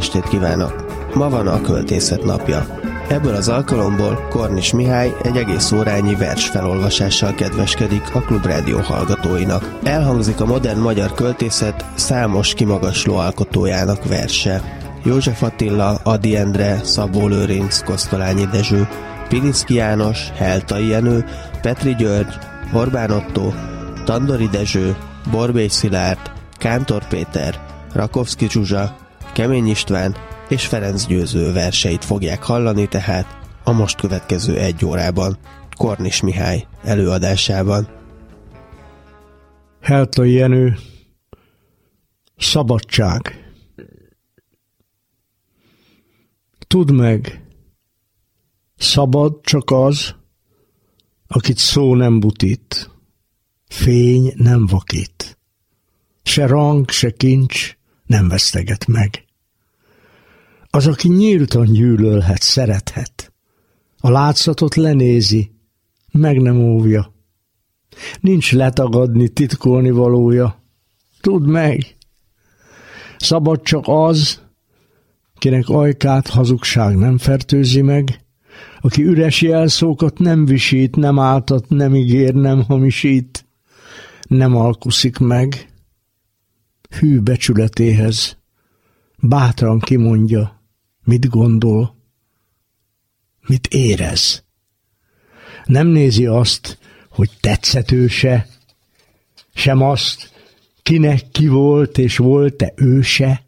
estét kívánok! Ma van a költészet napja. Ebből az alkalomból Kornis Mihály egy egész órányi vers felolvasással kedveskedik a Klubrádió hallgatóinak. Elhangzik a modern magyar költészet számos kimagasló alkotójának verse. József Attila, Adi Endre, Szabó Lőrinc, Kosztolányi Dezső, Pilinszki János, Heltai Jenő, Petri György, Orbán Otto, Tandori Dezső, Borbély Szilárd, Kántor Péter, Rakovszki Zsuzsa, Kemény István és Ferenc Győző verseit fogják hallani tehát a most következő egy órában Kornis Mihály előadásában. Helta Jenő Szabadság Tudd meg, szabad csak az, akit szó nem butít, fény nem vakít, se rang, se kincs nem veszteget meg. Az, aki nyíltan gyűlölhet, szerethet. A látszatot lenézi, meg nem óvja. Nincs letagadni, titkolni valója. Tudd meg! Szabad csak az, kinek ajkát hazugság nem fertőzi meg, aki üres jelszókat nem visít, nem áltat, nem ígér, nem hamisít, nem alkuszik meg, hű becsületéhez, bátran kimondja, mit gondol, mit érez. Nem nézi azt, hogy tetszetőse, sem azt, kinek ki volt és volt-e őse.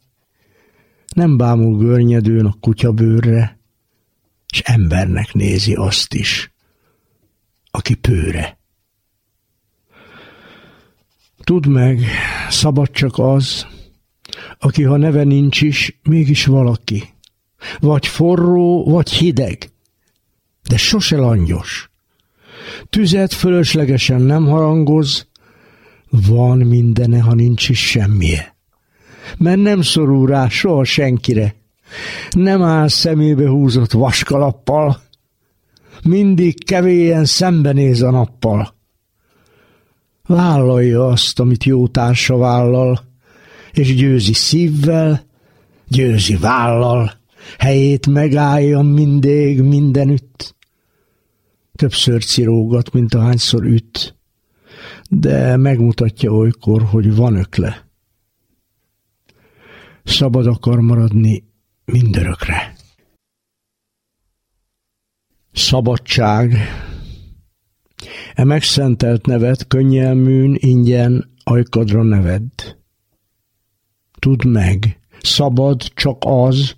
Nem bámul görnyedőn a kutyabőrre, és embernek nézi azt is, aki pőre. Tudd meg, szabad csak az, aki ha neve nincs is, mégis valaki. Vagy forró, vagy hideg, de sose langyos. Tüzet fölöslegesen nem harangoz, van mindene, ha nincs is semmije. Mert nem szorul rá soha senkire, nem áll szemébe húzott vaskalappal, mindig kevélyen szembenéz a nappal. Vállalja azt, amit jó társa vállal, és győzi szívvel, győzi vállal, helyét megállja mindig, mindenütt. Többször cirógat, mint ahányszor üt, de megmutatja olykor, hogy van ökle. Szabad akar maradni mindörökre. Szabadság. E megszentelt nevet könnyelműn, ingyen ajkadra neved. Tudd meg, szabad csak az,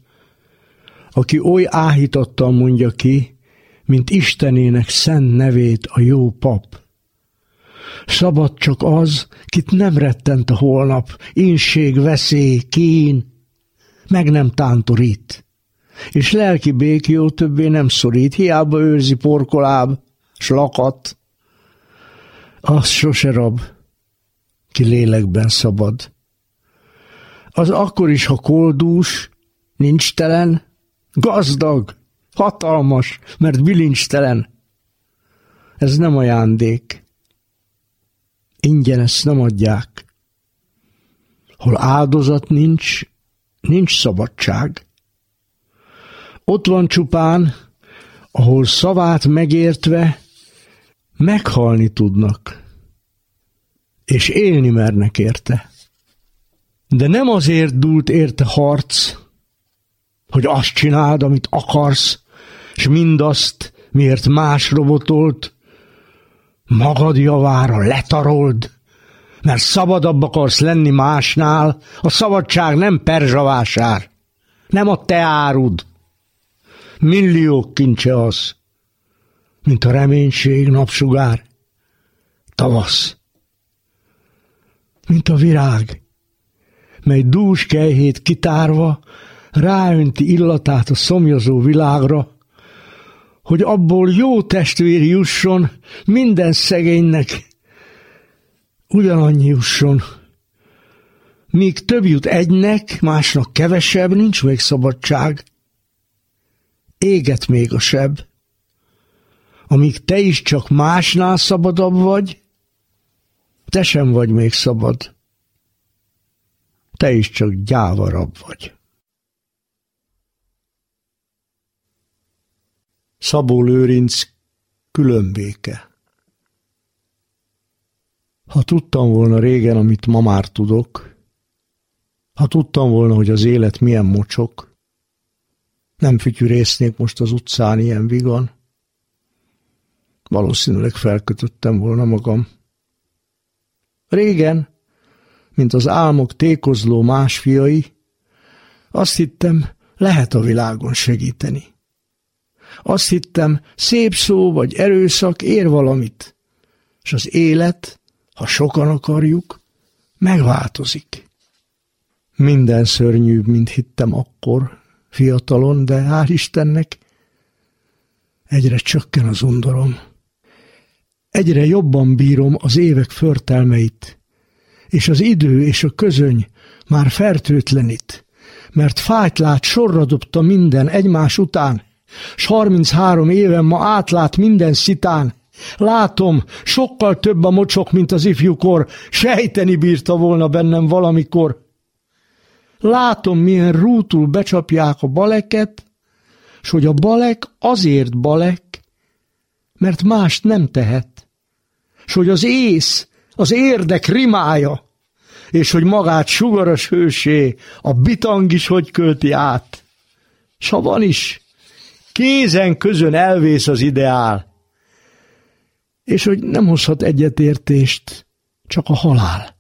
aki oly áhítottan mondja ki, mint Istenének szent nevét a jó pap. Szabad csak az, kit nem rettent a holnap, inség, veszély, kín, meg nem tántorít. És lelki békjó többé nem szorít, hiába őrzi porkoláb, s lakat. Az sose rab, ki lélekben szabad. Az akkor is, ha koldús, nincs telen, Gazdag, hatalmas, mert bilincstelen. Ez nem ajándék. Ingyen ezt nem adják. Hol áldozat nincs, nincs szabadság. Ott van csupán, ahol szavát megértve meghalni tudnak, és élni mernek érte. De nem azért dúlt érte harc, hogy azt csináld, amit akarsz, és mindazt, miért más robotolt, magad javára letarold, mert szabadabb akarsz lenni másnál, a szabadság nem perzsavásár, nem a te árud. Milliók kincse az, mint a reménység napsugár, tavasz, mint a virág, mely dús kejhét kitárva, ráönti illatát a szomjazó világra, hogy abból jó testvér jusson, minden szegénynek ugyanannyi jusson. Míg több jut egynek, másnak kevesebb, nincs még szabadság. Éget még a seb. Amíg te is csak másnál szabadabb vagy, te sem vagy még szabad. Te is csak gyávarabb vagy. Szabó Lőrinc különbéke. Ha tudtam volna régen, amit ma már tudok, ha tudtam volna, hogy az élet milyen mocsok, nem fütyűrésznék most az utcán ilyen vigan. Valószínűleg felkötöttem volna magam. Régen, mint az álmok tékozló más fiai, azt hittem, lehet a világon segíteni. Azt hittem, szép szó vagy erőszak ér valamit, és az élet, ha sokan akarjuk, megváltozik. Minden szörnyűbb, mint hittem akkor, fiatalon, de hál' Istennek egyre csökken az undorom. Egyre jobban bírom az évek förtelmeit, és az idő és a közöny már fertőtlenít, mert fájt lát sorra dobta minden egymás után, s 33 éven ma átlát minden szitán. Látom, sokkal több a mocsok, mint az ifjúkor, sejteni bírta volna bennem valamikor. Látom, milyen rútul becsapják a baleket, s hogy a balek azért balek, mert mást nem tehet, s hogy az ész, az érdek rimája, és hogy magát sugaras hősé a bitang is hogy költi át. S ha van is, kézen közön elvész az ideál, és hogy nem hozhat egyetértést, csak a halál.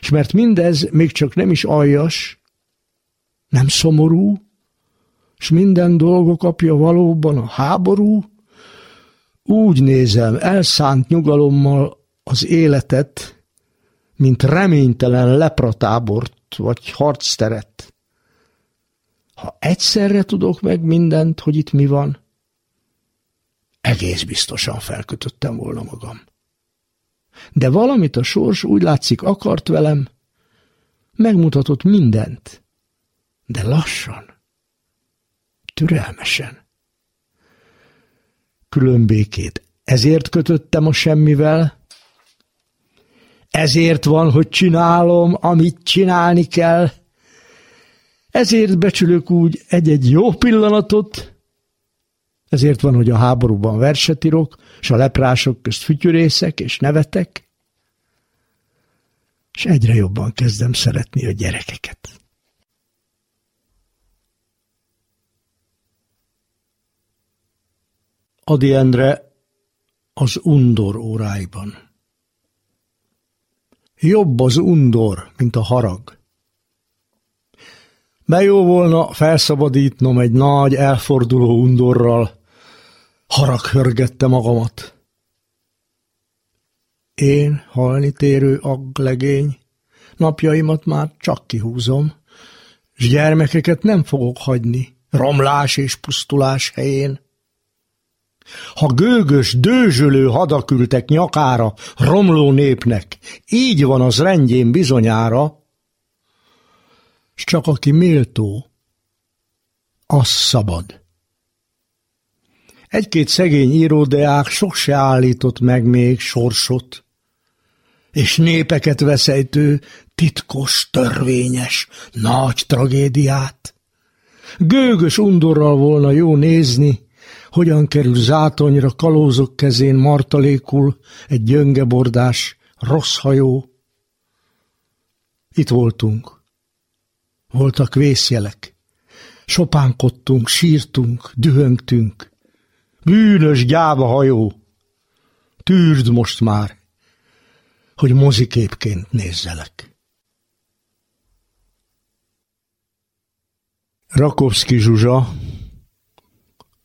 És mert mindez még csak nem is aljas, nem szomorú, és minden dolgok apja valóban a háború, úgy nézem elszánt nyugalommal az életet, mint reménytelen lepratábort vagy harcteret. Ha egyszerre tudok meg mindent, hogy itt mi van, egész biztosan felkötöttem volna magam. De valamit a sors úgy látszik akart velem, megmutatott mindent, de lassan, türelmesen. Különbékét ezért kötöttem a semmivel, ezért van, hogy csinálom, amit csinálni kell, ezért becsülök úgy egy-egy jó pillanatot, ezért van, hogy a háborúban verset írok, és a leprások közt fütyürészek és nevetek, és egyre jobban kezdem szeretni a gyerekeket. Adi Endre az undor óráiban. Jobb az undor, mint a harag. De jó volna felszabadítnom egy nagy, elforduló undorral, harag hörgette magamat. Én, halni térő agglegény, napjaimat már csak kihúzom, s gyermekeket nem fogok hagyni, romlás és pusztulás helyén. Ha gőgös, dőzsölő hadakültek nyakára romló népnek, így van az rendjén bizonyára, s csak aki méltó, az szabad. Egy-két szegény íródeák sok se állított meg még sorsot, és népeket veszejtő, titkos, törvényes, nagy tragédiát. Gőgös undorral volna jó nézni, hogyan kerül zátonyra kalózok kezén martalékul egy gyöngebordás, rossz hajó. Itt voltunk, voltak vészjelek. Sopánkodtunk, sírtunk, dühöngtünk. Bűnös gyáva hajó. Tűrd most már, hogy moziképként nézzelek. Rakovszki Zsuzsa,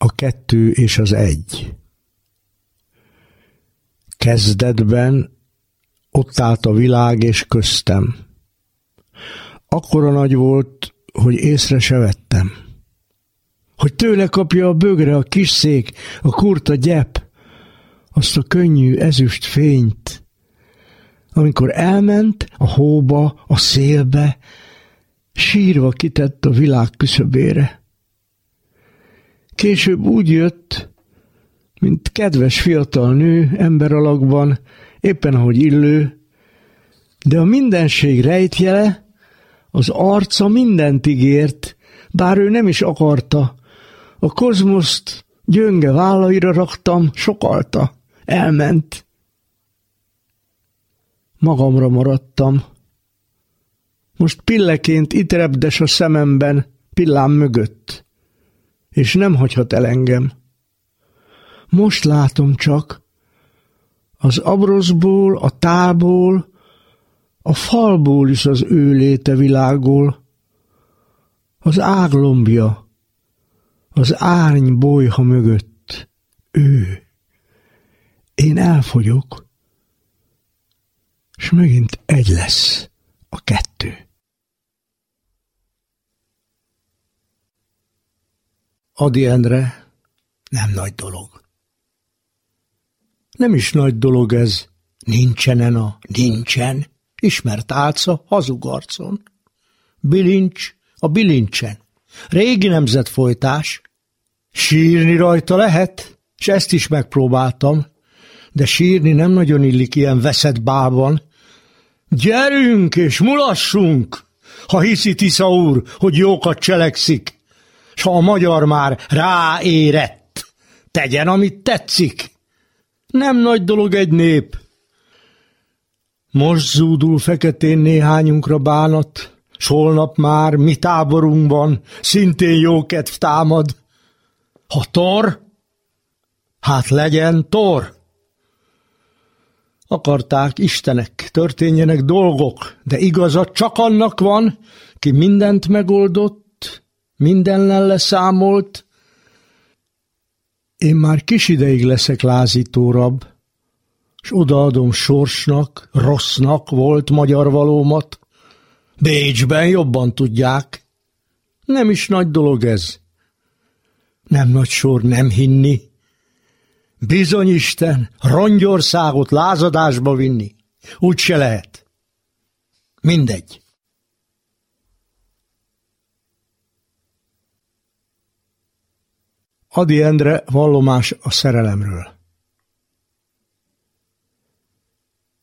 a kettő és az egy. Kezdetben ott állt a világ és köztem Akkora nagy volt, hogy észre se vettem. Hogy tőle kapja a bögre a kis szék, a kurta gyep, azt a könnyű ezüst fényt, amikor elment a hóba, a szélbe, sírva kitett a világ küszöbére. Később úgy jött, mint kedves fiatal nő ember alakban, éppen ahogy illő, de a mindenség rejtjele, az arca mindent ígért, bár ő nem is akarta. A kozmoszt gyönge vállaira raktam, sokalta, elment. Magamra maradtam. Most pilleként itt repdes a szememben, pillám mögött, és nem hagyhat el engem. Most látom csak, az abroszból, a tából, a falból is az ő léte világol, az áglombja, az árny bolyha mögött, ő. Én elfogyok, és megint egy lesz a kettő. Adi Endre nem nagy dolog. Nem is nagy dolog ez, nincsenen a nincsen, ismert álca hazugarcon. Bilincs a bilincsen, régi nemzetfolytás. Sírni rajta lehet, és ezt is megpróbáltam, de sírni nem nagyon illik ilyen veszett bálban. Gyerünk és mulassunk, ha hiszi Tisza úr, hogy jókat cselekszik, s ha a magyar már ráérett, tegyen, amit tetszik. Nem nagy dolog egy nép. Most zúdul feketén néhányunkra bánat, s holnap már mi táborunkban szintén jó kedv támad. Ha tor, hát legyen tor. Akarták Istenek, történjenek dolgok, de igazat csak annak van, ki mindent megoldott, mindennel leszámolt, én már kis ideig leszek lázítórabb, s odaadom sorsnak, rossznak volt magyar valómat. Bécsben jobban tudják. Nem is nagy dolog ez. Nem nagy sor nem hinni. Bizony Isten, rongyországot lázadásba vinni. Úgy se lehet. Mindegy. Adi Endre vallomás a szerelemről.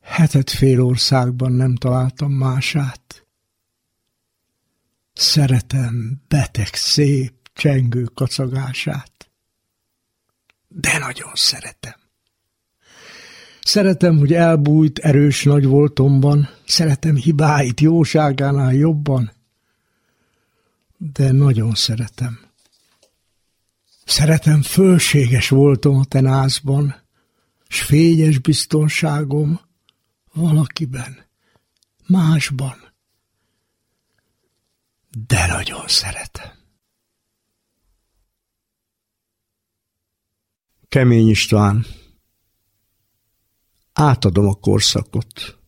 Hetet fél országban nem találtam mását. Szeretem beteg, szép, csengő kacagását. De nagyon szeretem. Szeretem, hogy elbújt erős nagy voltomban, szeretem hibáit jóságánál jobban, de nagyon szeretem. Szeretem, fölséges voltam a tenázban, s fényes biztonságom valakiben, másban. De nagyon szeretem. Kemény István. Átadom a korszakot.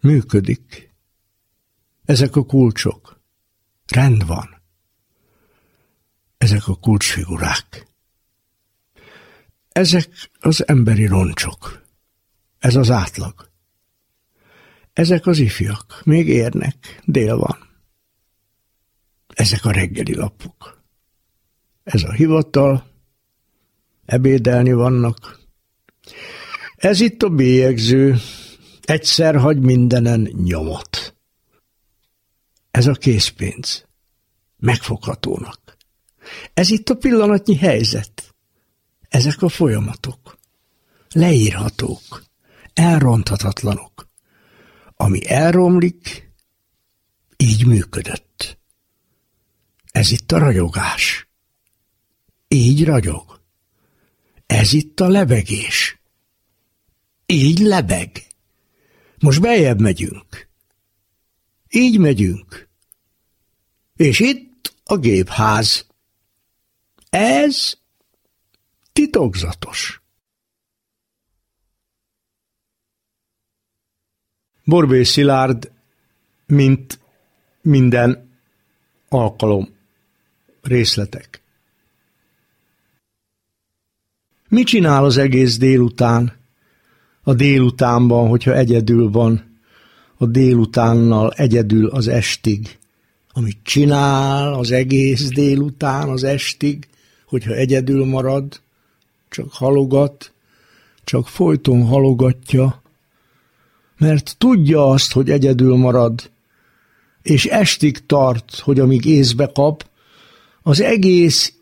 Működik. Ezek a kulcsok. Rend van ezek a kulcsfigurák. Ezek az emberi roncsok. Ez az átlag. Ezek az ifjak. Még érnek. Dél van. Ezek a reggeli lapok. Ez a hivatal. Ebédelni vannak. Ez itt a bélyegző. Egyszer hagy mindenen nyomot. Ez a készpénz. Megfoghatónak. Ez itt a pillanatnyi helyzet. Ezek a folyamatok. Leírhatók. Elronthatatlanok. Ami elromlik, így működött. Ez itt a ragyogás. Így ragyog. Ez itt a lebegés. Így lebeg. Most beljebb megyünk. Így megyünk. És itt a gépház. Ez titokzatos. Borbé Szilárd mint minden alkalom részletek. Mi csinál az egész délután? A délutánban, hogyha egyedül van, a délutánnal egyedül az estig. Amit csinál az egész délután, az estig, hogyha egyedül marad, csak halogat, csak folyton halogatja, mert tudja azt, hogy egyedül marad, és estig tart, hogy amíg észbe kap, az egész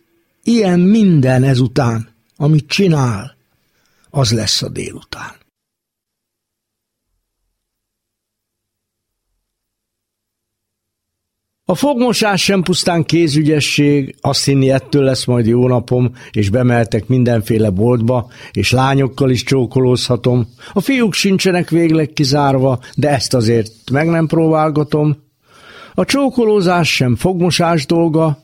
ilyen minden ezután, amit csinál, az lesz a délután. A fogmosás sem pusztán kézügyesség, azt hinni ettől lesz majd jó napom, és bemeltek mindenféle boltba, és lányokkal is csókolózhatom. A fiúk sincsenek végleg kizárva, de ezt azért meg nem próbálgatom. A csókolózás sem fogmosás dolga,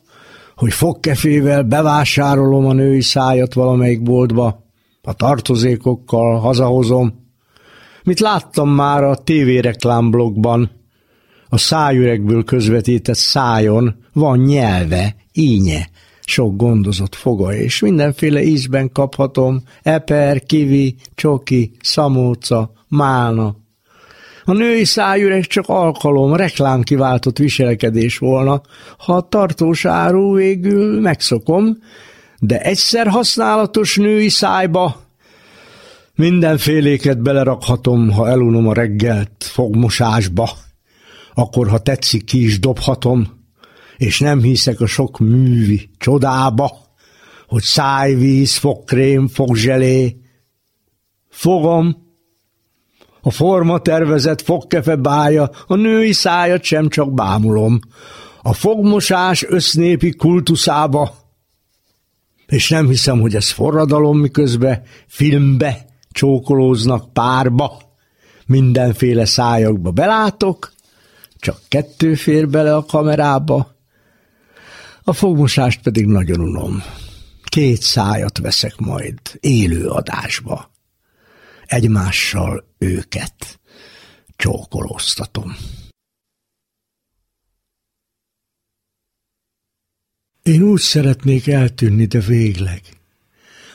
hogy fogkefével bevásárolom a női szájat valamelyik boltba, a tartozékokkal hazahozom. Mit láttam már a tévéreklámblogban, a szájüregből közvetített szájon van nyelve, ínye, sok gondozott foga, és mindenféle ízben kaphatom, eper, kivi, csoki, szamóca, málna. A női szájüreg csak alkalom, reklám kiváltott viselkedés volna, ha a tartós áru végül megszokom, de egyszer használatos női szájba mindenféléket belerakhatom, ha elunom a reggelt fogmosásba akkor ha tetszik, ki is dobhatom, és nem hiszek a sok művi csodába, hogy szájvíz, fogkrém, fogzselé. Fogom, a forma tervezett fogkefe bája, a női szájat sem csak bámulom. A fogmosás össznépi kultuszába, és nem hiszem, hogy ez forradalom, miközben filmbe csókolóznak párba, mindenféle szájakba belátok, csak kettő fér bele a kamerába, a fogmosást pedig nagyon unom. Két szájat veszek majd élő adásba. Egymással őket csókolóztatom. Én úgy szeretnék eltűnni, de végleg.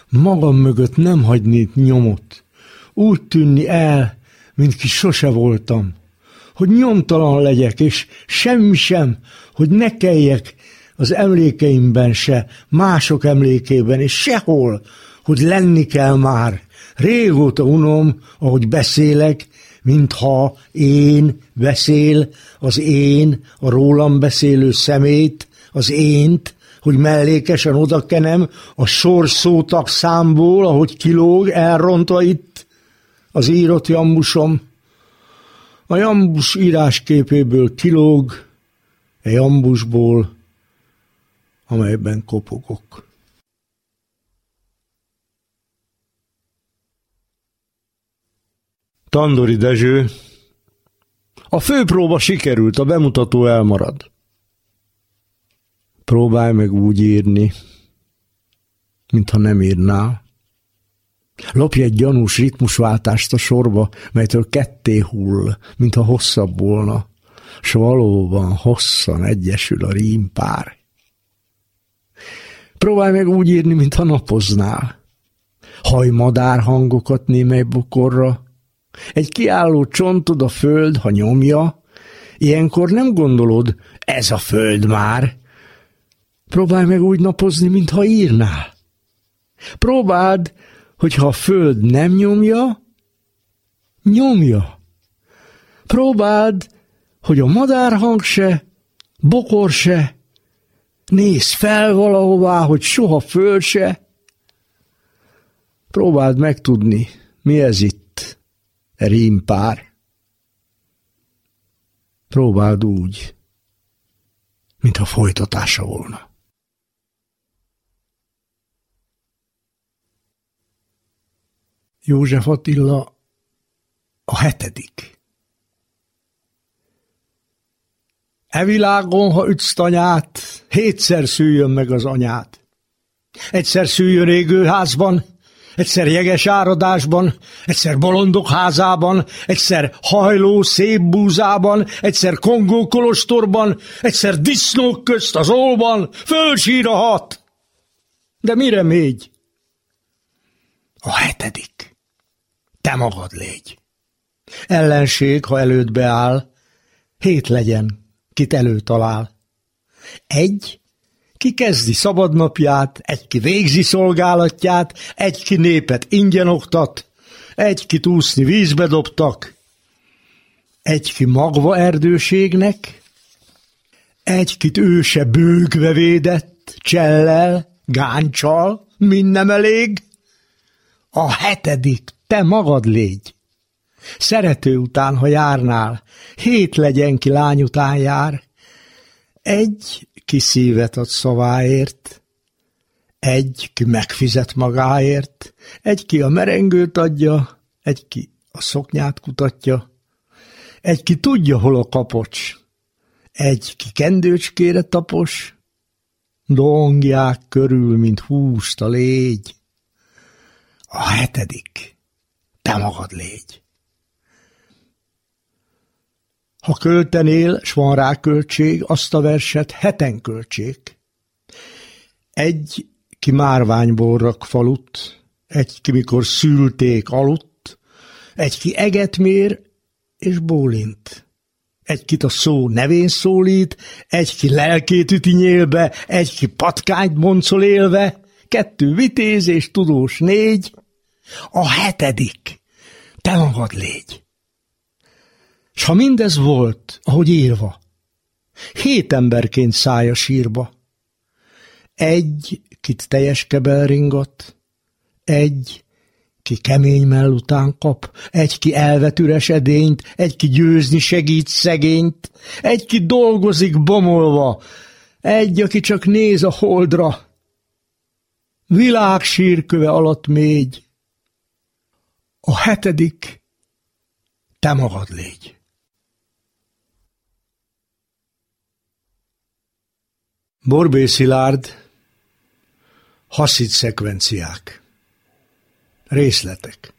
Magam mögött nem hagyni nyomot. Úgy tűnni el, mint ki sose voltam hogy nyomtalan legyek, és semmi sem, hogy ne kelljek az emlékeimben se, mások emlékében, és sehol, hogy lenni kell már. Régóta unom, ahogy beszélek, mintha én beszél, az én, a rólam beszélő szemét, az ént, hogy mellékesen odakenem a sorszótak számból, ahogy kilóg, elrontva itt az írott jambusom. A jambus írásképéből kilóg, egy jambusból, amelyben kopogok. Tandori Dezső A főpróba sikerült, a bemutató elmarad. Próbálj meg úgy írni, mintha nem írnál. Lopj egy gyanús ritmusváltást a sorba, melytől ketté hull, mintha hosszabb volna, s valóban hosszan egyesül a rímpár. Próbálj meg úgy írni, mintha napoznál. Haj madár hangokat némely bokorra. Egy kiálló csontod a föld, ha nyomja, ilyenkor nem gondolod, ez a föld már. Próbálj meg úgy napozni, mintha írnál. Próbáld, hogyha a föld nem nyomja, nyomja. Próbáld, hogy a madárhang se, bokor se, nézz fel valahová, hogy soha föld se. Próbáld megtudni, mi ez itt, e rímpár. Próbáld úgy, mintha folytatása volna. József Attila a hetedik. E világon, ha ütsz tanyát, hétszer szüljön meg az anyát. Egyszer szüljön égőházban, egyszer jeges áradásban, egyszer bolondok házában, egyszer hajló szép búzában, egyszer Kongó kolostorban, egyszer disznók közt az olban, fölsírhat. De mire mégy? A hetedik. Te magad légy. Ellenség, ha előtt beáll, hét legyen, kit előtalál. Egy, ki kezdi szabadnapját, egy ki végzi szolgálatját, egy ki népet ingyen oktat, egy ki túszni vízbe dobtak, egy ki magva erdőségnek, egy kit őse bőgve védett, csellel, gáncsal, minden elég. A hetedik, te magad légy. Szerető után, ha járnál, hét legyen ki lány után jár. Egy, ki szívet ad szaváért, egy, ki megfizet magáért, egy, ki a merengőt adja, egy, ki a szoknyát kutatja, egy, ki tudja, hol a kapocs, egy, ki kendőcskére tapos, dongják körül, mint húst a légy. A hetedik, te magad légy. Ha költenél, s van rá költség, azt a verset heten költsék. Egy, ki márványból rak falut, egy, ki mikor szülték aludt, egy, ki eget mér és bólint. Egy kit a szó nevén szólít, egy ki lelkét üti nyélbe, egy ki patkányt moncol élve, kettő vitéz és tudós négy, a hetedik, te magad légy. S ha mindez volt, ahogy írva, hét emberként szája sírba, egy, kit teljes kebel ringat, egy, ki kemény mell után kap, egy, ki elvet üres edényt, egy, ki győzni segít szegényt, egy, ki dolgozik bomolva, egy, aki csak néz a holdra, világ sírköve alatt mégy. A hetedik, te magad légy. Borbé Szilárd, Haszid szekvenciák. Részletek.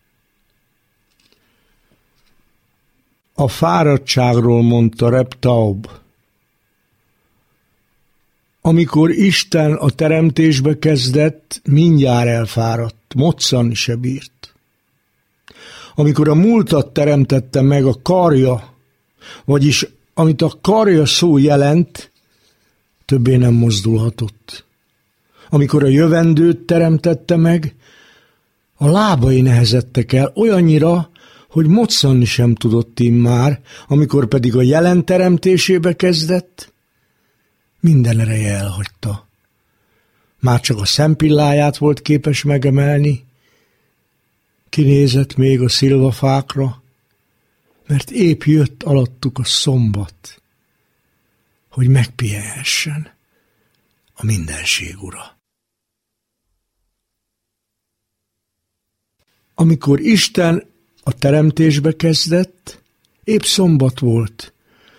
A fáradtságról mondta Reptaub. Amikor Isten a teremtésbe kezdett, mindjárt elfáradt, moccani se bírt. Amikor a múltat teremtette meg a karja, vagyis amit a karja szó jelent, többé nem mozdulhatott. Amikor a jövendőt teremtette meg, a lábai nehezettek el olyannyira, hogy moccanni sem tudott immár, amikor pedig a jelen teremtésébe kezdett, minden ereje elhagyta. Már csak a szempilláját volt képes megemelni, kinézett még a szilvafákra, mert épp jött alattuk a szombat hogy megpihenhessen a mindenség ura. Amikor Isten a teremtésbe kezdett, épp szombat volt,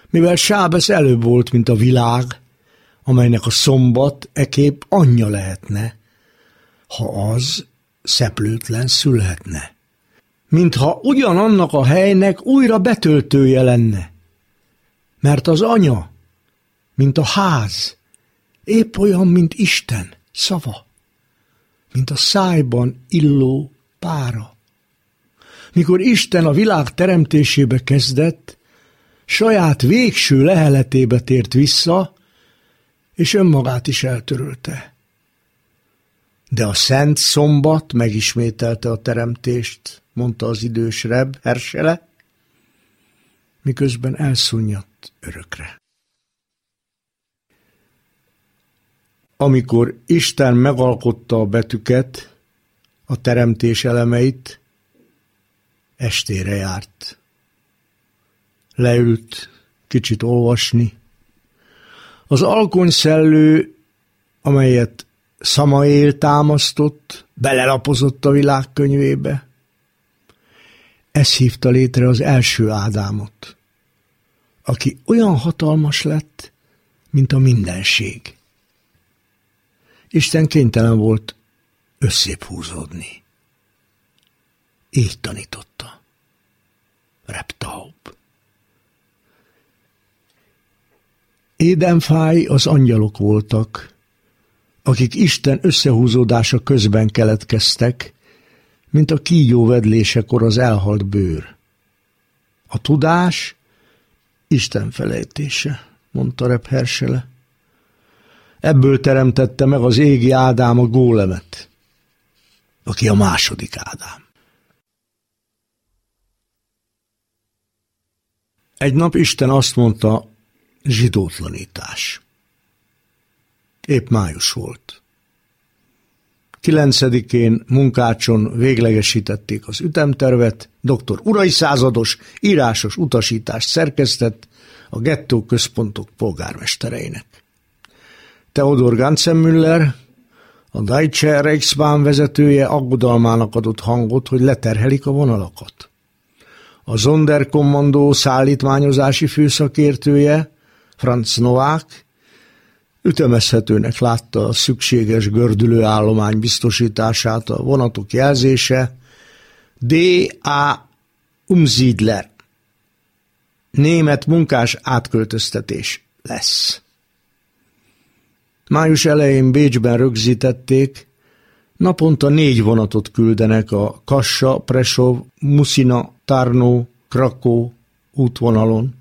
mivel Sábesz előbb volt, mint a világ, amelynek a szombat ekép anyja lehetne, ha az szeplőtlen szülhetne. Mintha ugyanannak a helynek újra betöltője lenne. Mert az anya mint a ház, épp olyan, mint Isten szava, mint a szájban illó pára. Mikor Isten a világ teremtésébe kezdett, saját végső leheletébe tért vissza, és önmagát is eltörölte. De a szent szombat megismételte a teremtést, mondta az idős reb Hersele, miközben elszunyadt örökre. amikor Isten megalkotta a betűket, a teremtés elemeit, estére járt. Leült kicsit olvasni. Az alkonyszellő, amelyet Szamaél támasztott, belelapozott a világkönyvébe. Ez hívta létre az első Ádámot, aki olyan hatalmas lett, mint a mindenség. Isten kénytelen volt összép húzódni. így tanította. Reptaub. Édenfáj az angyalok voltak, akik Isten összehúzódása közben keletkeztek, mint a kígyó vedlésekor az elhalt bőr. A tudás Isten felejtése, mondta Rep Hersele. Ebből teremtette meg az égi Ádám a gólemet, aki a második Ádám. Egy nap Isten azt mondta, zsidótlanítás. Épp május volt. Kilencedikén munkácson véglegesítették az ütemtervet, dr. Urai százados írásos utasítást szerkesztett a gettó központok polgármestereinek. Theodor Ganzenmüller, a Deutsche Reichsbahn vezetője aggodalmának adott hangot, hogy leterhelik a vonalakat. A Sonderkommandó szállítmányozási főszakértője, Franz Novák, ütemezhetőnek látta a szükséges gördülőállomány biztosítását a vonatok jelzése D.A. Umsiedler. Német munkás átköltöztetés lesz. Május elején Bécsben rögzítették, naponta négy vonatot küldenek a Kassa, Presov, Musina, Tarnó, Krakó útvonalon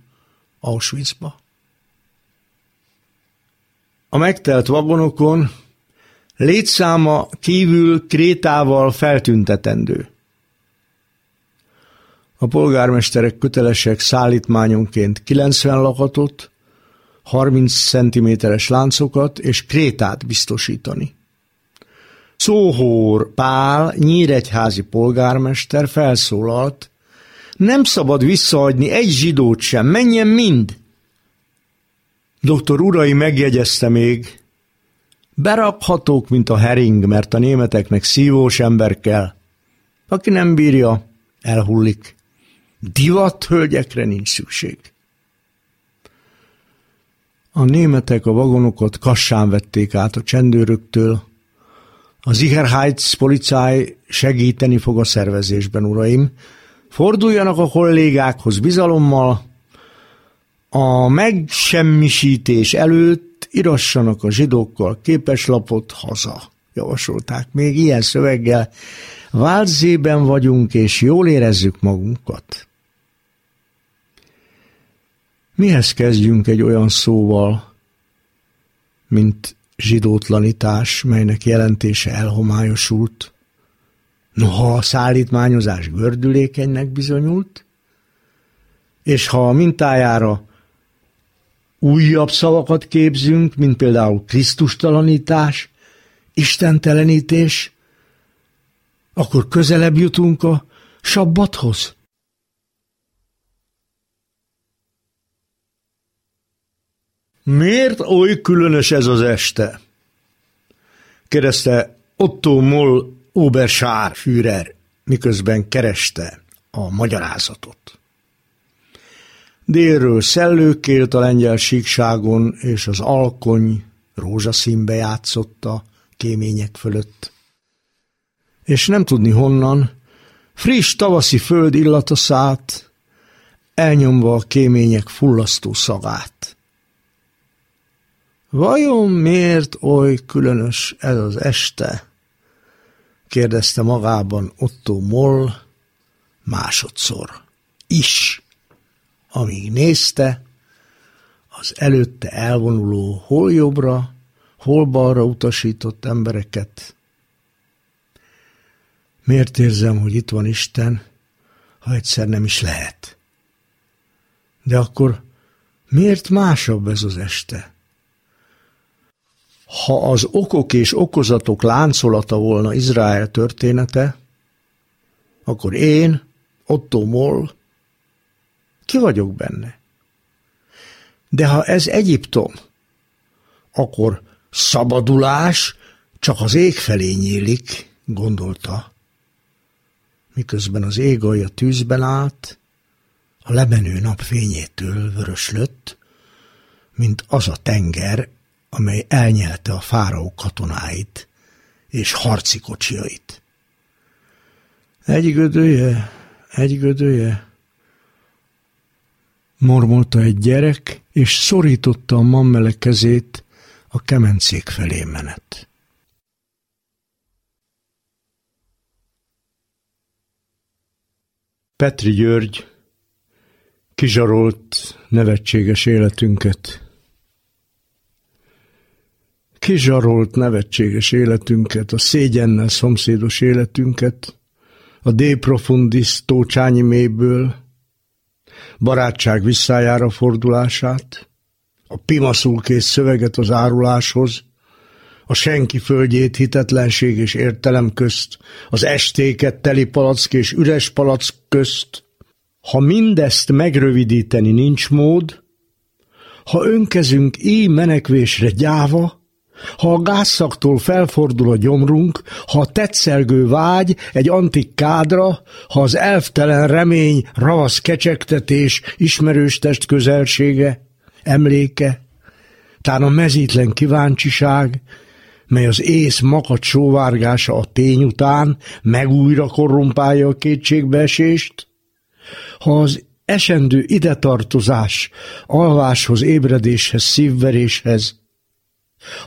Auschwitzba. A megtelt vagonokon létszáma kívül krétával feltüntetendő. A polgármesterek kötelesek szállítmányonként 90 lakatot, 30 cm-es láncokat és krétát biztosítani. Szóhór Pál, nyíregyházi polgármester felszólalt, nem szabad visszaadni egy zsidót sem, menjen mind! Doktor Urai megjegyezte még, berakhatók, mint a hering, mert a németeknek szívós ember kell. Aki nem bírja, elhullik. Divat hölgyekre nincs szükség. A németek a vagonokat kassán vették át a csendőröktől. Az Sicherheitspolizei segíteni fog a szervezésben, uraim. Forduljanak a kollégákhoz bizalommal, a megsemmisítés előtt irassanak a zsidókkal képeslapot haza, javasolták. Még ilyen szöveggel váltzében vagyunk, és jól érezzük magunkat. Mihez kezdjünk egy olyan szóval, mint zsidótlanítás, melynek jelentése elhomályosult? Noha a szállítmányozás gördülékenynek bizonyult, és ha a mintájára újabb szavakat képzünk, mint például Krisztustalanítás, istentelenítés, akkor közelebb jutunk a sabbathoz. Miért oly különös ez az este? kérdezte Otto Moll Oberscharführer, miközben kereste a magyarázatot. Délről szellőkélt a lengyel síkságon, és az alkony rózsaszínbe játszotta kémények fölött. És nem tudni honnan, friss tavaszi föld illata szállt, elnyomva a kémények fullasztó szagát. Vajon miért oly különös ez az este? kérdezte magában Otto Moll másodszor. Is amíg nézte az előtte elvonuló hol jobbra, hol balra utasított embereket. Miért érzem, hogy itt van Isten, ha egyszer nem is lehet? De akkor miért másabb ez az este? Ha az okok és okozatok láncolata volna Izrael története, akkor én, Otto Moll, ki vagyok benne. De ha ez Egyiptom, akkor szabadulás csak az ég felé nyílik, gondolta, miközben az ég alja tűzben állt, a lemenő nap fényétől vöröslött, mint az a tenger, amely elnyelte a fáraó katonáit és harci kocsiait. Egy gödője, egy gödője. Mormolta egy gyerek, és szorította a mammele kezét a kemencék felé menet. Petri György kizsarolt nevetséges életünket. Kizsarolt nevetséges életünket, a szégyennel szomszédos életünket, a De Profundis Tócsányi mélyből, barátság visszájára fordulását, a pimaszul kész szöveget az áruláshoz, a senki földjét hitetlenség és értelem közt, az estéket teli palack és üres palack közt. Ha mindezt megrövidíteni nincs mód, ha önkezünk így menekvésre gyáva, ha a gázszaktól felfordul a gyomrunk, ha a tetszelgő vágy egy antik kádra, ha az elftelen remény, ravasz kecsegtetés, ismerős test közelsége, emléke, tán a mezítlen kíváncsiság, mely az ész makat sóvárgása a tény után megújra korrumpálja a kétségbeesést, ha az esendő idetartozás alváshoz, ébredéshez, szívveréshez,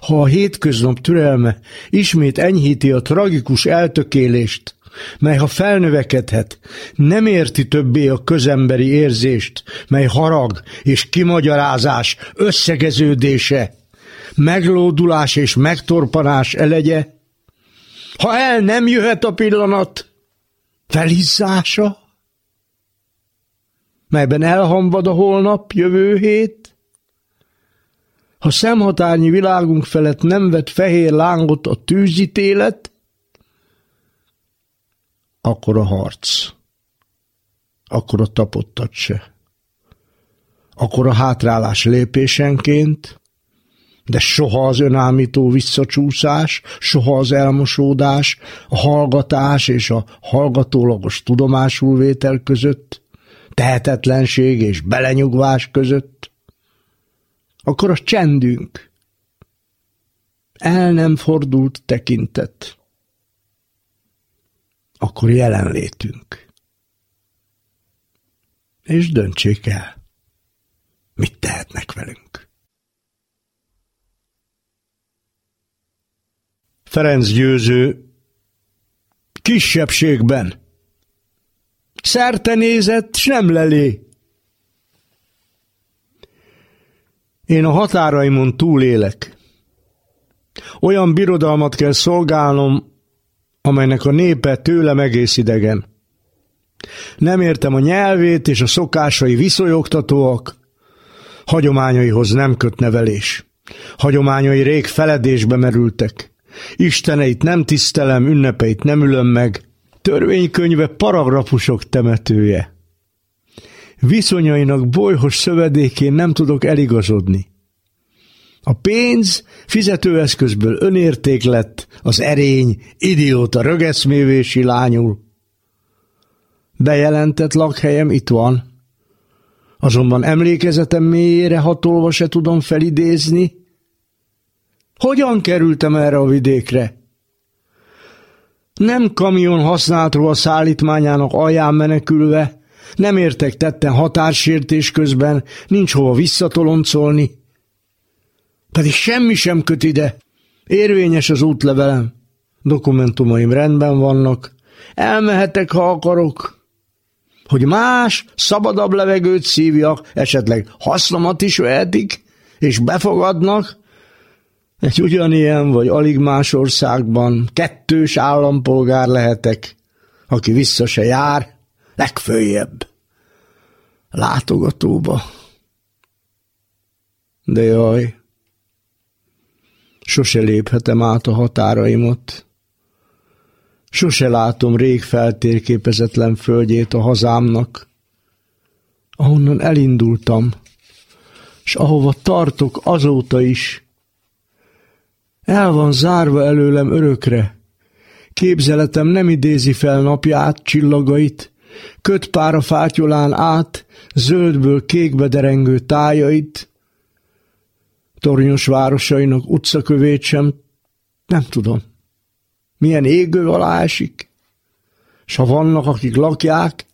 ha a hétköznap türelme ismét enyhíti a tragikus eltökélést, mely ha felnövekedhet, nem érti többé a közemberi érzést, mely harag és kimagyarázás összegeződése, meglódulás és megtorpanás elegye, ha el nem jöhet a pillanat, felizzása, melyben elhamvad a holnap, jövő hét, ha szemhatárnyi világunk felett nem vet fehér lángot a tűzítélet, akkor a harc, akkor a tapottat se, akkor a hátrálás lépésenként, de soha az önállító visszacsúszás, soha az elmosódás, a hallgatás és a hallgatólagos tudomásulvétel között, tehetetlenség és belenyugvás között, akkor a csendünk, el nem fordult tekintet, akkor jelenlétünk. És döntsék el, mit tehetnek velünk. Ferenc győző kisebbségben. Szerte nézett, s nem lelé. Én a határaimon túlélek. Olyan birodalmat kell szolgálnom, amelynek a népe tőlem egész idegen. Nem értem a nyelvét, és a szokásai viszonyogtatóak, hagyományaihoz nem köt nevelés. Hagyományai rég feledésbe merültek. Isteneit nem tisztelem, ünnepeit nem ülöm meg. Törvénykönyve paragrafusok temetője. Viszonyainak bolyhos szövedékén nem tudok eligazodni. A pénz fizetőeszközből önérték lett, az erény idióta rögeszmévési lányul. Bejelentett lakhelyem itt van. Azonban emlékezetem mélyére hatolva se tudom felidézni, hogyan kerültem erre a vidékre? Nem kamion használtról a szállítmányának alján menekülve, nem értek tetten határsértés közben, nincs hova visszatoloncolni. Pedig semmi sem köt ide. Érvényes az útlevelem. Dokumentumaim rendben vannak. Elmehetek, ha akarok. Hogy más, szabadabb levegőt szívjak, esetleg hasznomat is vehetik, és befogadnak, egy ugyanilyen vagy alig más országban kettős állampolgár lehetek, aki vissza se jár, legfőjebb látogatóba. De jaj, sose léphetem át a határaimat. Sose látom rég feltérképezetlen földjét a hazámnak, ahonnan elindultam, és ahova tartok azóta is, el van zárva előlem örökre. Képzeletem nem idézi fel napját, csillagait, köt pár a fátyolán át, zöldből kékbe derengő tájait, tornyos városainak utcakövét sem, nem tudom. Milyen égő alá esik? S ha vannak, akik lakják,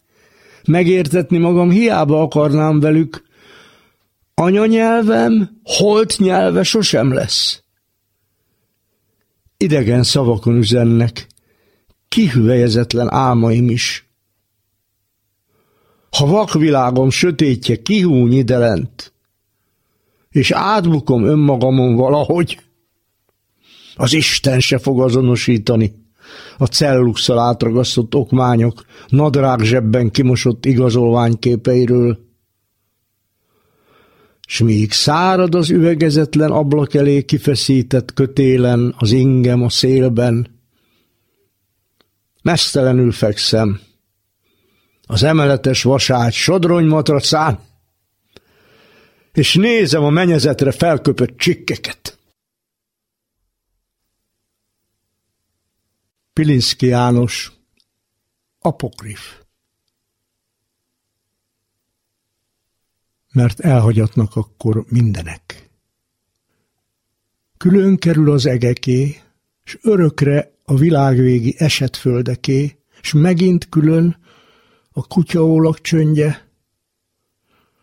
megértetni magam hiába akarnám velük, anyanyelvem holt nyelve sosem lesz. Idegen szavakon üzennek, kihüvelyezetlen álmaim is. Ha vakvilágom sötétje kihúny ide lent, és átbukom önmagamon valahogy, az Isten se fog azonosítani. A celluxal átragasztott okmányok, nadrág zsebben kimosott igazolványképeiről. S míg szárad az üvegezetlen ablak elé kifeszített kötélen, az ingem a szélben, mesztelenül fekszem, az emeletes vaságy sodrony matracán, és nézem a menyezetre felköpött csikkeket. Pilinszki János, apokrif. Mert elhagyatnak akkor mindenek. Külön kerül az egeké, s örökre a világvégi esetföldeké, s megint külön a kutyaólak csöndje,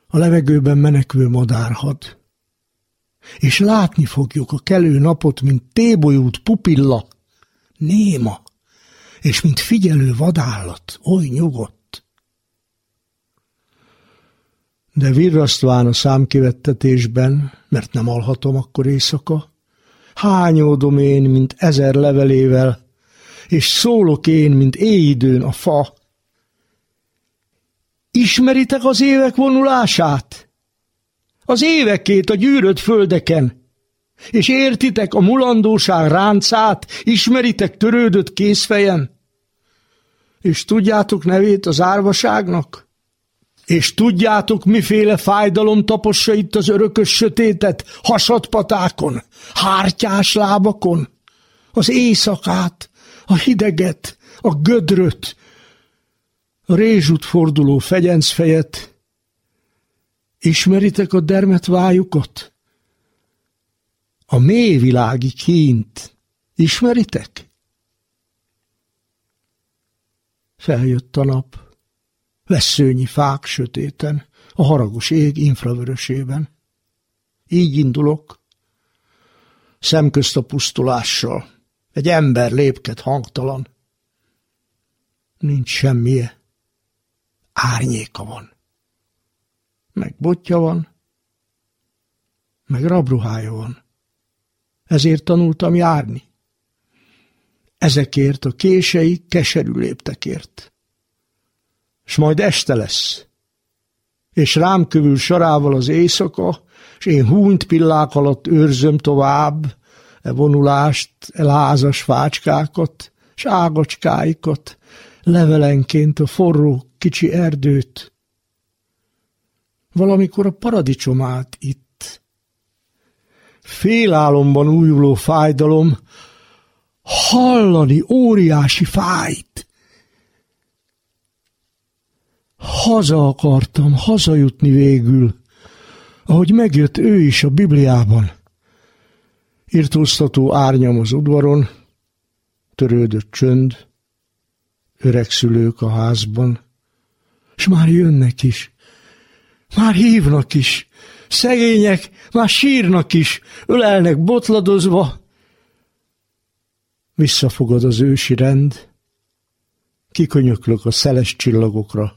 a levegőben menekvő madárhad. És látni fogjuk a kelő napot, mint tébolyút pupilla, néma, és mint figyelő vadállat, oly nyugodt. De virrasztván a számkivettetésben, mert nem alhatom akkor éjszaka, hányódom én, mint ezer levelével, és szólok én, mint éjidőn a fa. Ismeritek az évek vonulását? Az évekét a gyűrött földeken, és értitek a mulandóság ráncát, ismeritek törődött készfejen? És tudjátok nevét az árvaságnak? És tudjátok, miféle fájdalom tapossa itt az örökös sötétet, hasadpatákon, hártyás lábakon, az éjszakát, a hideget, a gödröt, rézsút forduló fegyencfejet. Ismeritek a dermet vájukat? A mélyvilági kint. Ismeritek? Feljött a nap. Veszőnyi fák sötéten, a haragos ég infravörösében. Így indulok, szemközt a pusztulással. Egy ember lépked hangtalan. Nincs semmije. Árnyéka van. Meg botja van, meg rabruhája van. Ezért tanultam járni. Ezekért a kései keserű léptekért s majd este lesz. És rám kövül sarával az éjszaka, és én húnyt pillák alatt őrzöm tovább e vonulást, e lázas fácskákat, s ágacskáikat, levelenként a forró kicsi erdőt. Valamikor a paradicsomát itt. Félálomban újuló fájdalom, hallani óriási fájt, Haza akartam, hazajutni végül, ahogy megjött ő is a Bibliában. Irtóztató árnyam az udvaron, törődött csönd, öreg szülők a házban, és már jönnek is, már hívnak is, szegények már sírnak is, ölelnek botladozva. Visszafogad az ősi rend, kikönyöklök a szeles csillagokra.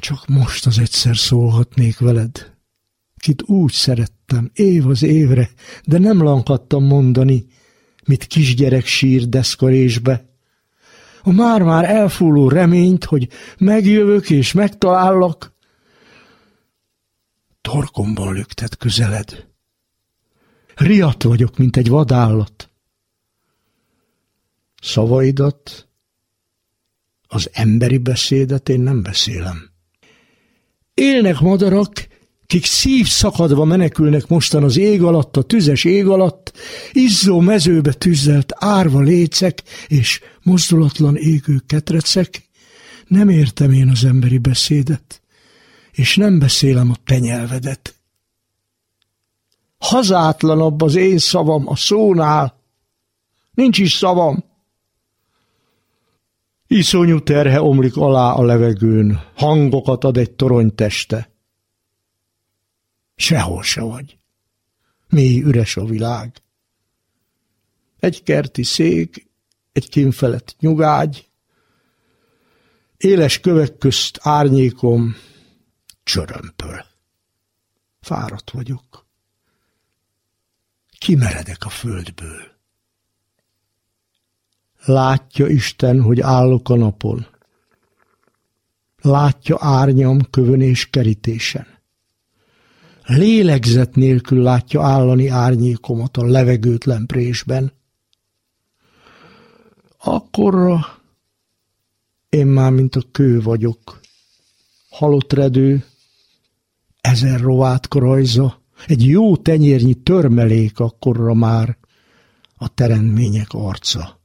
Csak most az egyszer szólhatnék veled, kit úgy szerettem, év az évre, de nem lankadtam mondani, mit kisgyerek sír deszkarésbe. A már-már elfúló reményt, hogy megjövök és megtalállak, torkomban löktet közeled. Riadt vagyok, mint egy vadállat. Szavaidat, az emberi beszédet én nem beszélem. Élnek madarak, kik szív szakadva menekülnek mostan az ég alatt, a tüzes ég alatt, izzó mezőbe tüzzelt árva lécek és mozdulatlan égő ketrecek, nem értem én az emberi beszédet, és nem beszélem a te nyelvedet. Hazátlanabb az én szavam a szónál, nincs is szavam. Iszonyú terhe omlik alá a levegőn, hangokat ad egy torony teste. Sehol se vagy. Mély üres a világ. Egy kerti szék, egy kínfelett nyugágy, éles kövek közt árnyékom, csörömpöl. Fáradt vagyok. Kimeredek a földből. Látja Isten, hogy állok a napon. Látja árnyam kövön és kerítésen. Lélegzet nélkül látja állani árnyékomat a levegőtlen présben. Akkorra én már, mint a kő vagyok. Halott redő, ezer rovát rajza, egy jó tenyérnyi törmelék akkorra már a teremtmények arca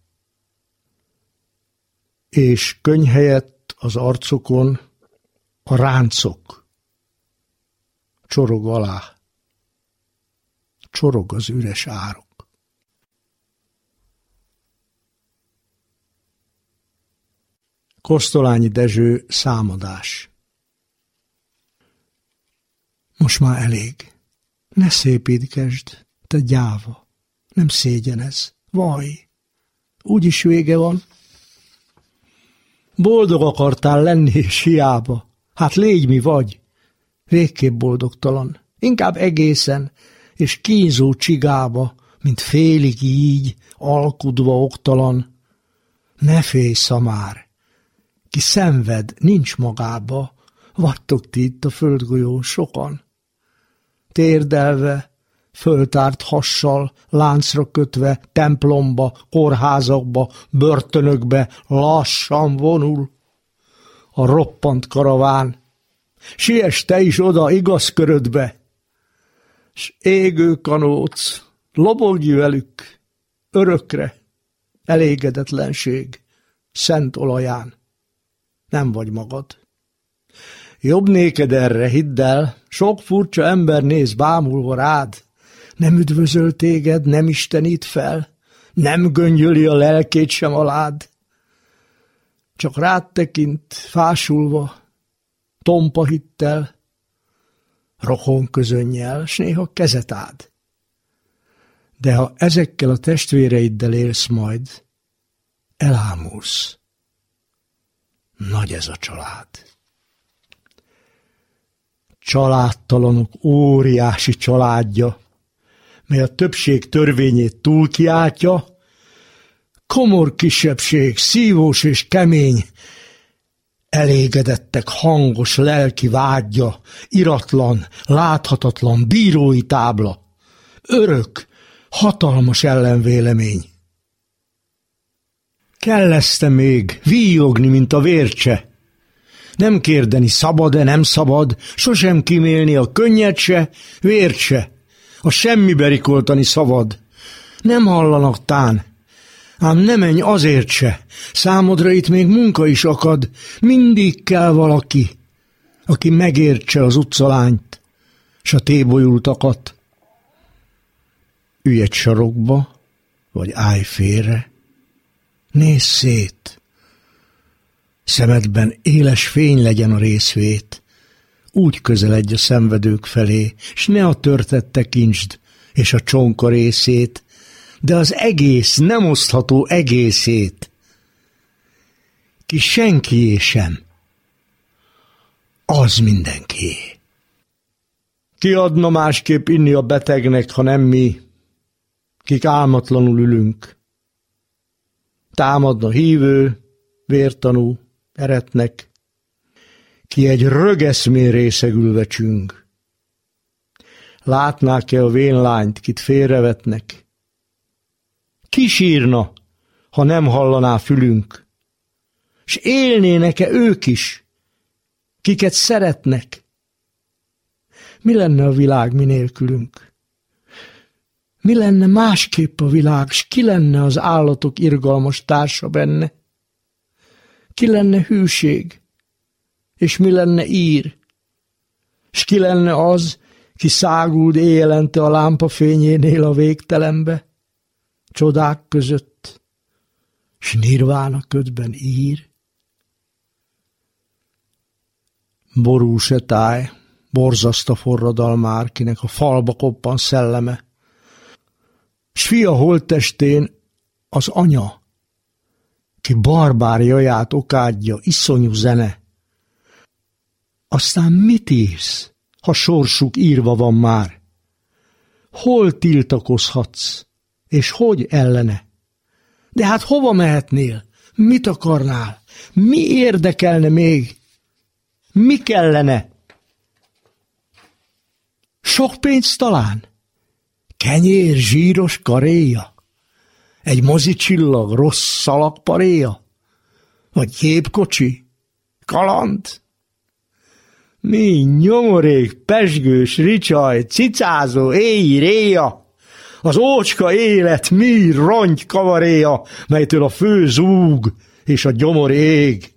és könyv helyett az arcokon a ráncok csorog alá. Csorog az üres árok. Kosztolányi Dezső számadás Most már elég. Ne szépítgesd, te gyáva. Nem szégyenez. Vaj. Úgyis vége van. Boldog akartál lenni, és hiába. Hát légy mi vagy. Végképp boldogtalan. Inkább egészen, és kínzó csigába, mint félig így, alkudva oktalan. Ne félj, szamár! Ki szenved, nincs magába, vagytok ti itt a földgolyón sokan. Térdelve, föltárt hassal, láncra kötve, templomba, kórházakba, börtönökbe lassan vonul a roppant karaván. Siess te is oda igaz körödbe, s égő kanóc, lobogj velük, örökre, elégedetlenség, szent olaján. Nem vagy magad. Jobb néked erre, hidd el, sok furcsa ember néz bámulva rád, nem üdvözöl téged, nem istenít fel, nem göngyöli a lelkét sem alád, csak rád tekint, fásulva, tompa hittel, rokon közönnyel, s néha kezet ád. De ha ezekkel a testvéreiddel élsz majd, elámulsz. Nagy ez a család. Családtalanok óriási családja, mely a többség törvényét túlkiáltja, komor kisebbség, szívós és kemény, elégedettek hangos lelki vágya, iratlan, láthatatlan bírói tábla, örök, hatalmas ellenvélemény. Kell ezt még víjogni, mint a vércse, nem kérdeni szabad-e, nem szabad, sosem kimélni a könnyed se, vért se, a semmibe rikoltani szavad. Nem hallanak tán, ám ne menj azért se, számodra itt még munka is akad, mindig kell valaki, aki megértse az utcalányt, s a tébolyultakat. Ülj egy sarokba, vagy állj félre, nézz szét, szemedben éles fény legyen a részvét, úgy közeledj a szenvedők felé, s ne a törtet tekintsd, és a csonka részét, de az egész, nem osztható egészét. Ki senkié sem, az mindenki. Ki adna másképp inni a betegnek, ha nem mi, kik álmatlanul ülünk. Támadna hívő, vértanú, eretnek, ki egy rögeszmén részegülve csüng. Látnák-e a vénlányt, kit félrevetnek? Kisírna, ha nem hallaná fülünk, s élnének-e ők is, kiket szeretnek? Mi lenne a világ minélkülünk? Mi lenne másképp a világ, s ki lenne az állatok irgalmas társa benne? Ki lenne hűség? és mi lenne ír? S ki lenne az, ki száguld éjjelente a lámpa fényénél a végtelenbe, csodák között, s nirvána ködben ír. Borús e táj, borzaszta forradalmár, kinek a falba koppan szelleme, s fia holttestén az anya, ki barbár jaját okádja, iszonyú zene. Aztán mit írsz, ha sorsuk írva van már? Hol tiltakozhatsz? És hogy ellene? De hát hova mehetnél? Mit akarnál? Mi érdekelne még? Mi kellene? Sok pénz talán? Kenyér zsíros karéja? Egy mozicsillag rossz szalagparéja? Vagy képkocsi? Kaland? Mi nyomorék, pesgős, ricsaj, cicázó, éj, réja? Az ócska élet mi rongy kavaréja, melytől a fő zúg és a gyomor ég.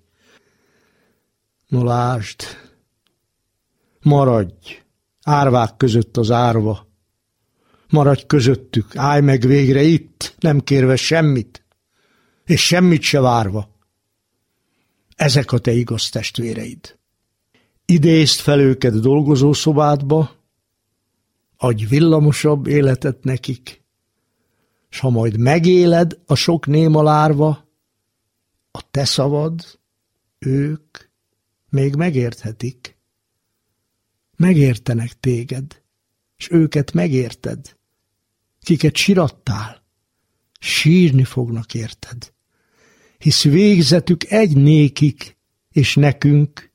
No maradj, árvák között az árva. Maradj közöttük, állj meg végre itt, nem kérve semmit, és semmit se várva. Ezek a te igaz testvéreid. Idézd fel őket dolgozószobádba, adj villamosabb életet nekik, s ha majd megéled a sok néma lárva, a te szavad, ők még megérthetik. Megértenek téged, és őket megérted. Kiket sirattál, sírni fognak érted. Hisz végzetük egy nékik, és nekünk,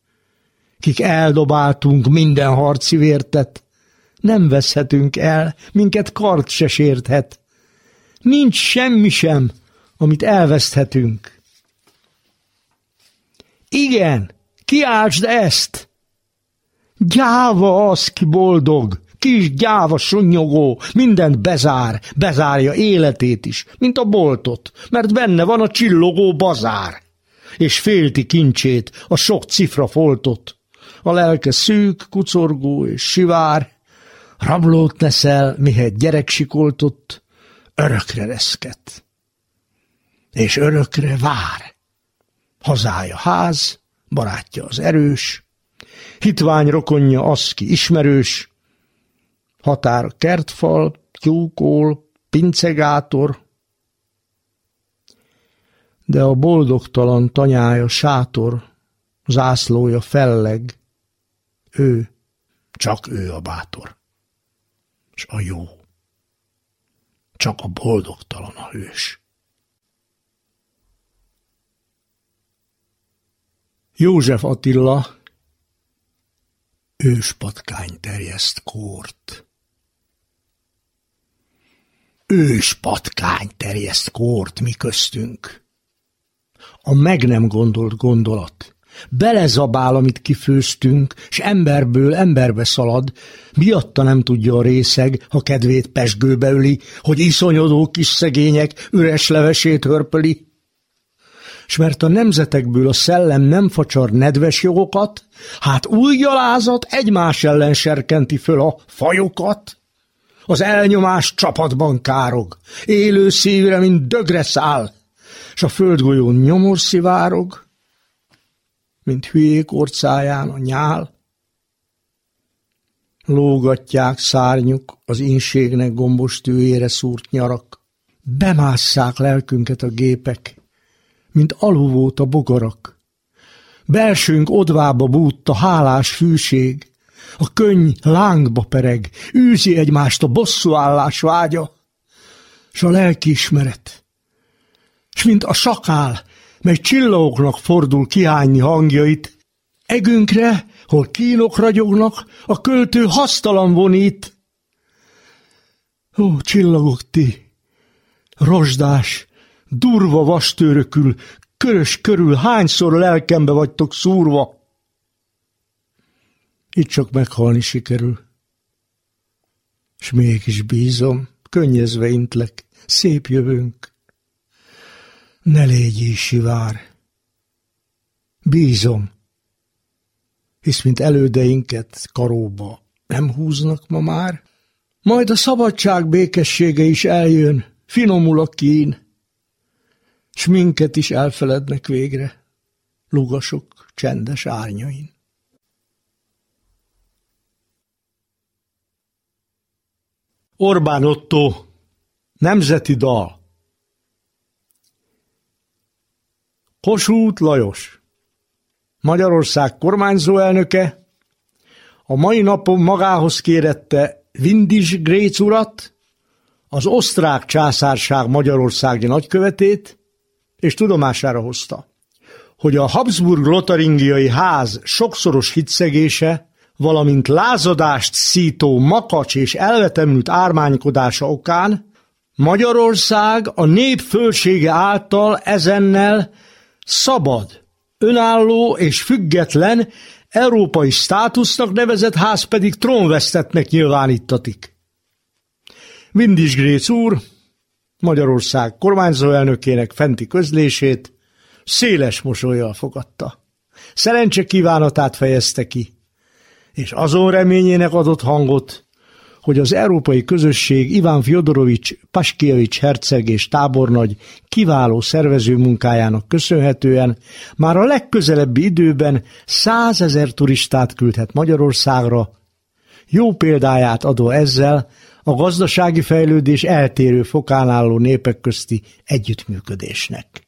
kik eldobáltunk minden harci vértet, nem veszhetünk el, minket kart se sérthet. Nincs semmi sem, amit elveszthetünk. Igen, kiáltsd ezt! Gyáva az, ki boldog, kis gyáva sunyogó, mindent bezár, bezárja életét is, mint a boltot, mert benne van a csillogó bazár, és félti kincsét, a sok cifra foltot. A lelke szűk, kucorgó és sivár, rablót mihet gyerek sikoltott, örökre reszket. És örökre vár. Hazája ház, barátja az erős, hitvány rokonja az, ki ismerős, határ kertfal, tyúkól, pincegátor, de a boldogtalan tanyája sátor, zászlója felleg, ő, csak ő a bátor, és a jó, csak a boldogtalan a hős. József Attila őspatkány terjeszt kórt. Őspatkány terjeszt kórt mi köztünk. A meg nem gondolt gondolat. Belezabál, amit kifőztünk, s emberből emberbe szalad, miatta nem tudja a részeg, ha kedvét pesgőbe öli, hogy iszonyodó kis szegények üres levesét hörpöli. S mert a nemzetekből a szellem nem facsar nedves jogokat, hát új gyalázat egymás ellen serkenti föl a fajokat. Az elnyomás csapatban károg, élő szívre, mint dögre száll, s a földgolyón nyomor szivárog, mint hülyék orcáján a nyál. Lógatják szárnyuk az inségnek gombos tűjére szúrt nyarak, bemásszák lelkünket a gépek, mint aluvót a bogarak. Belsőnk odvába bújt a hálás fűség, a könny lángba pereg, űzi egymást a bosszúállás vágya, s a lelkiismeret. S mint a sakál, mely csillagoknak fordul kiányni hangjait, egünkre, hol kínok ragyognak, a költő hasztalan vonít. Ó, csillagok ti, rozsdás, durva vastőrökül, körös körül hányszor lelkembe vagytok szúrva. Itt csak meghalni sikerül. S mégis bízom, könnyezve intlek, szép jövőnk. Ne légy így sivár. Bízom, hisz mint elődeinket karóba nem húznak ma már, majd a szabadság békessége is eljön, finomul a kín, s minket is elfelednek végre, lugasok csendes árnyain. Orbán Otto, nemzeti dal Kossuth Lajos, Magyarország kormányzó elnöke, a mai napon magához kérette Vindis Gréc urat, az osztrák császárság Magyarországi nagykövetét, és tudomására hozta, hogy a Habsburg-Lotaringiai ház sokszoros hitszegése, valamint lázadást szító makacs és elvetemült ármánykodása okán Magyarország a nép fölsége által ezennel szabad, önálló és független európai státusznak nevezett ház pedig trónvesztetnek nyilvánítatik. Vindis Gréc úr Magyarország kormányzó elnökének fenti közlését széles mosolyjal fogadta. Szerencse kívánatát fejezte ki, és azon reményének adott hangot, hogy az európai közösség Iván Fyodorovics Paskiewicz herceg és tábornagy kiváló szervező munkájának köszönhetően már a legközelebbi időben százezer turistát küldhet Magyarországra, jó példáját adó ezzel a gazdasági fejlődés eltérő fokán álló népek közti együttműködésnek,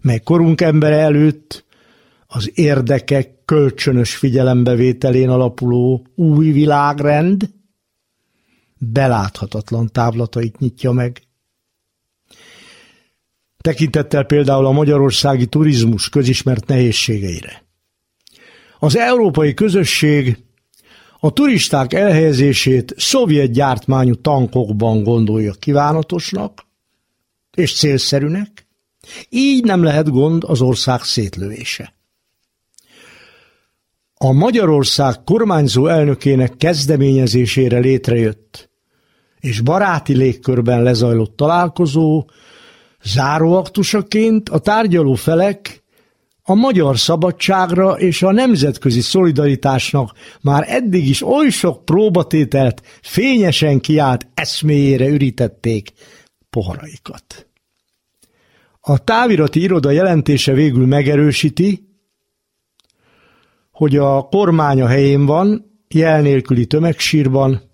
mely korunk embere előtt az érdekek kölcsönös figyelembevételén alapuló új világrend beláthatatlan távlatait nyitja meg. Tekintettel például a magyarországi turizmus közismert nehézségeire. Az európai közösség a turisták elhelyezését szovjet gyártmányú tankokban gondolja kívánatosnak és célszerűnek, így nem lehet gond az ország szétlövése. A Magyarország kormányzó elnökének kezdeményezésére létrejött és baráti légkörben lezajlott találkozó záróaktusaként a tárgyaló felek a magyar szabadságra és a nemzetközi szolidaritásnak már eddig is oly sok próbatételt fényesen kiállt eszméjére ürítették poharaikat. A távirati iroda jelentése végül megerősíti, hogy a kormány a helyén van, jel nélküli tömegsírban,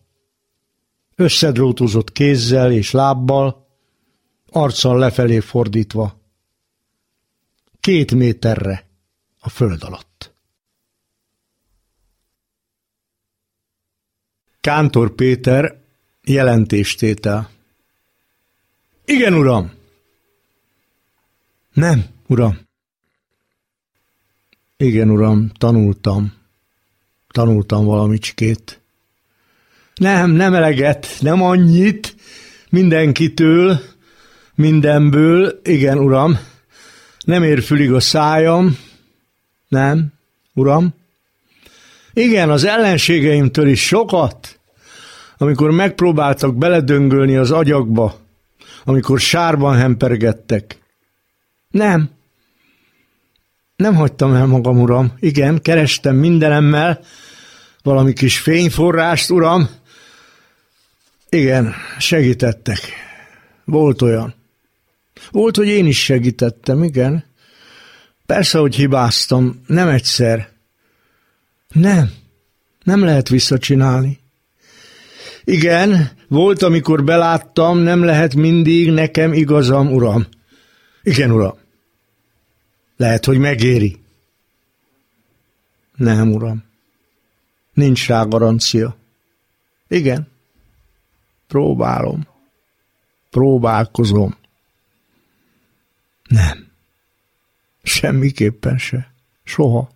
összedrótozott kézzel és lábbal, arccal lefelé fordítva két méterre a föld alatt. Kántor Péter jelentéstétel. Igen, uram! Nem, uram. Igen, uram, tanultam. Tanultam valamicskét. Nem, nem eleget, nem annyit, mindenkitől, mindenből, igen, uram nem ér fülig a szájam, nem, uram. Igen, az ellenségeimtől is sokat, amikor megpróbáltak beledöngölni az agyakba, amikor sárban hempergettek. Nem, nem hagytam el magam, uram. Igen, kerestem mindenemmel valami kis fényforrást, uram. Igen, segítettek. Volt olyan. Volt, hogy én is segítettem, igen. Persze, hogy hibáztam, nem egyszer. Nem, nem lehet visszacsinálni. Igen, volt, amikor beláttam, nem lehet mindig nekem igazam, uram. Igen, uram. Lehet, hogy megéri. Nem, uram. Nincs rá garancia. Igen. Próbálom. Próbálkozom. Nem. Semmiképpen se. Soha.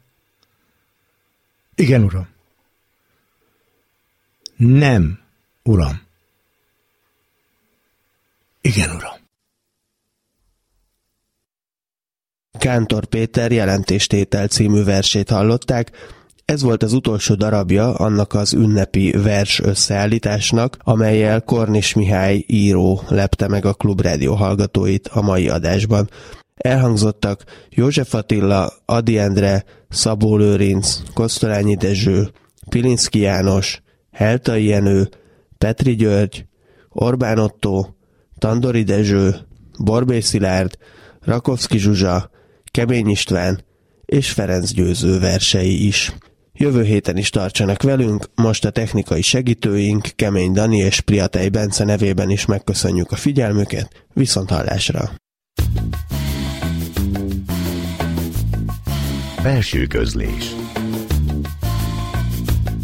Igen, uram. Nem, uram. Igen, uram. Kántor Péter jelentéstétel című versét hallották, ez volt az utolsó darabja annak az ünnepi vers összeállításnak, amelyel Kornis Mihály író lepte meg a Klubrádió hallgatóit a mai adásban. Elhangzottak József Attila, Adi Endre, Szabó Lőrinc, Kosztolányi Dezső, Pilinszki János, Heltai Jenő, Petri György, Orbán Otto, Tandori Dezső, Borbé Szilárd, Rakovszki Zsuzsa, Kemény István és Ferenc Győző versei is. Jövő héten is tartsanak velünk, most a technikai segítőink Kemény Dani és Priatej Bence nevében is megköszönjük a figyelmüket, viszont hallásra! Belső közlés.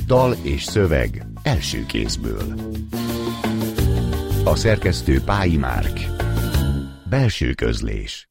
Dal és szöveg első kézből. A szerkesztő Pályi Márk. Belső közlés